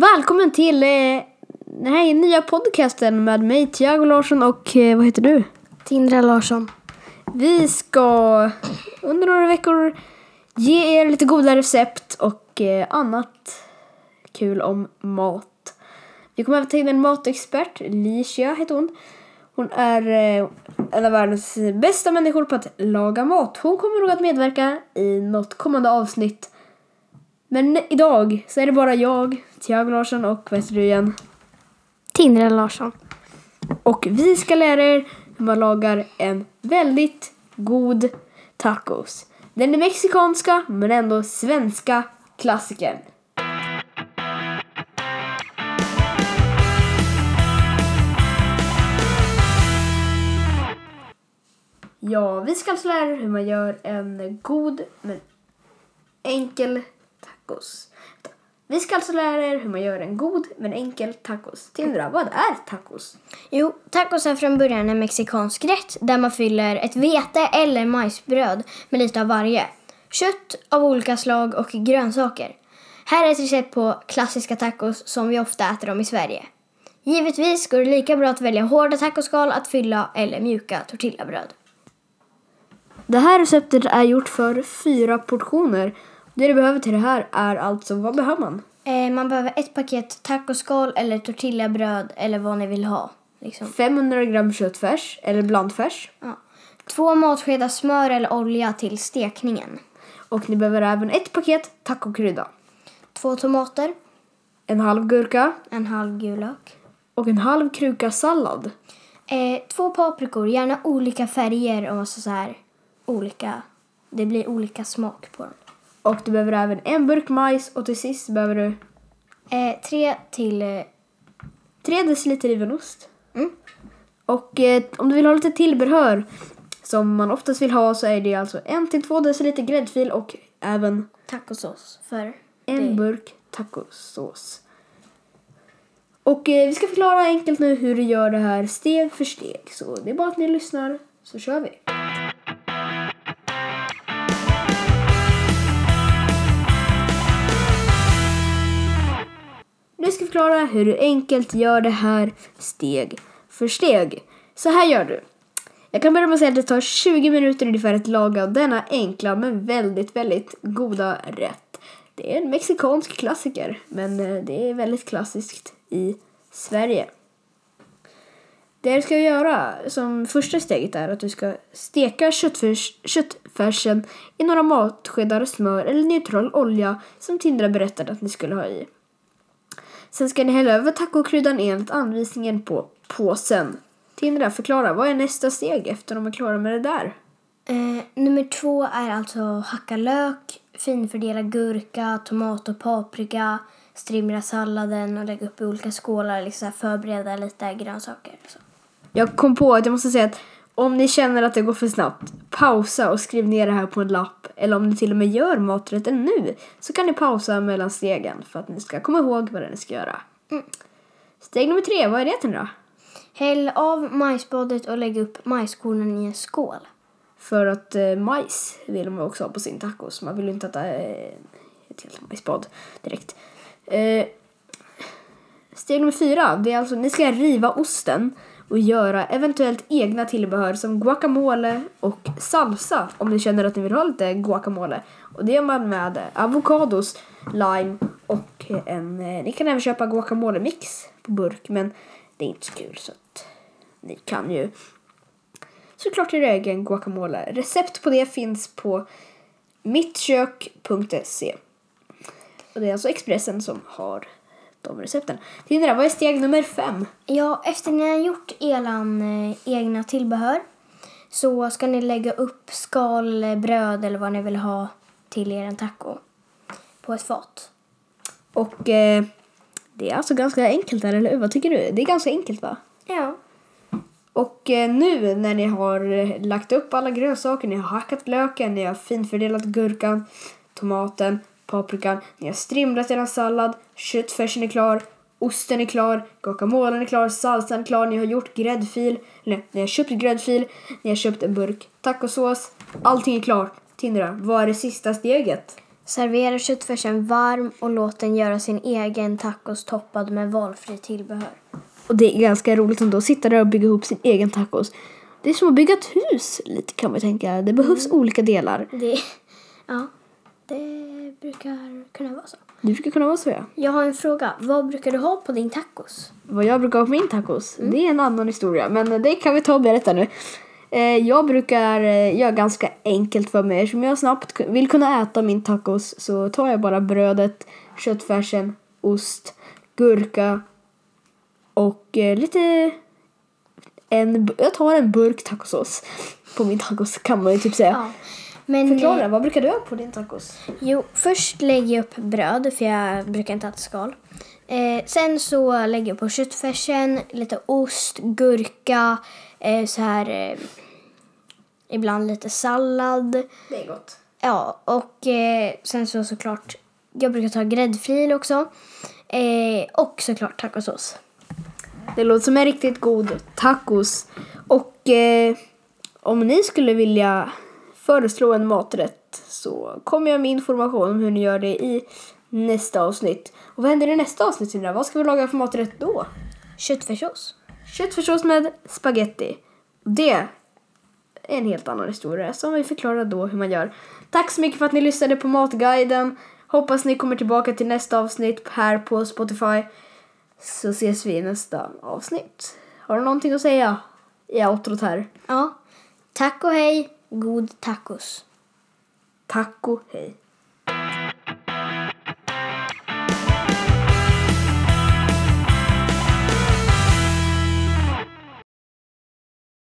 Välkommen till eh, den här nya podcasten med mig, Tiago Larsson och eh, vad heter du? Tindra Larsson. Vi ska under några veckor ge er lite goda recept och eh, annat kul om mat. Vi kommer även ta in en matexpert, Licia heter hon. Hon är eh, en av världens bästa människor på att laga mat. Hon kommer nog att medverka i något kommande avsnitt. Men idag så är det bara jag, Tiago Larsson och vad heter du igen? Tindra Larsson. Och vi ska lära er hur man lagar en väldigt god tacos. Den är mexikanska men ändå svenska klassikern. Ja, vi ska alltså lära er hur man gör en god men enkel tacos. Vi ska alltså lära er hur man gör en god men enkel tacos. Tindra, vad är tacos? Jo, tacos är från början en mexikansk rätt där man fyller ett vete eller majsbröd med lite av varje. Kött av olika slag och grönsaker. Här är ett recept på klassiska tacos som vi ofta äter dem i Sverige. Givetvis går det lika bra att välja hårda tacoskal att fylla eller mjuka tortillabröd. Det här receptet är gjort för fyra portioner. Det du behöver till det här är alltså, vad behöver man? Eh, man behöver ett paket tacoskal eller tortillabröd eller vad ni vill ha. Liksom. 500 gram köttfärs eller blandfärs. Ja. Två matskedar smör eller olja till stekningen. Och ni behöver även ett paket tacokrydda. Två tomater, En halv gurka en halv gul lök. och en halv kruka sallad. Eh, två paprikor, gärna olika färger och så, så här olika. Det blir olika smak på dem. Och du behöver även en burk majs och till sist behöver du Eh, tre till... Eh, 3 deciliter riven ost. Mm. Och eh, om du vill ha lite tillbehör som man oftast vill ha så är det alltså 1-2 deciliter gräddfil och även tacosås för en det. burk tacosås. Och eh, vi ska förklara enkelt nu hur du gör det här steg för steg. Så det är bara att ni lyssnar så kör vi. Ska förklara hur du enkelt gör det här steg för steg. Så här gör du. Jag kan börja med att säga att det tar 20 minuter ungefär att laga denna enkla men väldigt, väldigt goda rätt. Det är en mexikansk klassiker, men eh, det är väldigt klassiskt i Sverige. Det du ska göra som första steget är att du ska steka köttfärs, köttfärsen i några matskedar smör eller neutral olja som Tindra berättade att ni skulle ha i. Sen ska ni hälla över tacokryddan enligt anvisningen på påsen. Tindra, förklara, vad är nästa steg efter de är klara med det där? Eh, nummer två är alltså hacka lök, finfördela gurka, tomat och paprika, strimla salladen och lägga upp i olika skålar. Liksom förbereda lite grönsaker. Så. Jag kom på att jag måste säga att om ni känner att det går för snabbt, pausa och skriv ner det här på en lapp. Eller om ni till och med gör maträtten nu så kan ni pausa mellan stegen för att ni ska komma ihåg vad ni ska göra. Steg nummer tre, vad är det Tindra? Häll av majsbadet och lägg upp majskornen i en skål. För att eh, majs vill man också ha på sin tacos. Man vill ju inte äta eh, ett helt majsbad direkt. Eh, steg nummer fyra, det är alltså ni ska riva osten och göra eventuellt egna tillbehör som guacamole och salsa om ni känner att ni vill ha lite guacamole. Och det gör man med avokados, lime och eh, en... eh, Ni kan även köpa guacamole-mix på burk men det är inte så kul så att ni kan ju såklart göra egen guacamole. Recept på det finns på mittkök.se. Och det är alltså Expressen som har de recepten. Tindra, vad är steg nummer fem? Ja, efter ni har gjort eran eh, egna tillbehör så ska ni lägga upp skal, bröd eller vad ni vill ha till er taco på ett fat. Och eh, det är alltså ganska enkelt där, eller hur? Vad tycker du? Det är ganska enkelt va? Ja. Och eh, nu när ni har eh, lagt upp alla grönsaker, ni har hackat löken, ni har finfördelat gurkan, tomaten, paprikan, ni har strimlat er sallad, köttfärsen är klar, osten är klar, guacamolen är klar, salsan är klar, ni har gjort gräddfil, eller ni har köpt gräddfil, ni har köpt en burk tacosås, allting är klart. Tindra, vad är det sista steget? Servera köttfärsen varm och låt den göra sin egen tacos toppad med valfri tillbehör. Och det är ganska roligt ändå att sitta där och bygga ihop sin egen tacos. Det är som att bygga ett hus lite kan man tänka. Det behövs olika delar. Det, ja, det brukar kunna vara så. Det brukar kunna vara så ja. Jag har en fråga. Vad brukar du ha på din tacos? Vad jag brukar ha på min tacos, det är en annan historia. Men det kan vi ta och berätta nu. Eh, Jag brukar eh, göra ganska enkelt för mig. Eftersom jag snabbt vill kunna äta min tacos så tar jag bara brödet, köttfärsen, ost, gurka och eh, lite... En, jag tar en burk tacosås på min tacos kan man ju typ säga. Ja. Men, Förklara, eh, vad brukar du ha på din tacos? Jo, först lägger jag upp bröd för jag brukar inte äta skal. Eh, sen så lägger jag på köttfärsen, lite ost, gurka, eh, så här eh, ibland lite sallad. Det är gott. Ja, och eh, sen så såklart, jag brukar ta gräddfil också. Eh, och såklart tacosås. Det låter som en riktigt god tacos. Och eh, om ni skulle vilja föreslå en maträtt så kommer jag med information om hur ni gör det i nästa avsnitt. Och vad händer i nästa avsnitt Sindra? Vad ska vi laga för maträtt då? Köttfärssås. Köttfärssås med spaghetti. Det är en helt annan historia som vi förklarar då hur man gör. Tack så mycket för att ni lyssnade på Matguiden. Hoppas ni kommer tillbaka till nästa avsnitt här på Spotify. Så ses vi i nästa avsnitt. Har du någonting att säga i outrot här? Ja, tack och hej, god tacos. Taco, hej.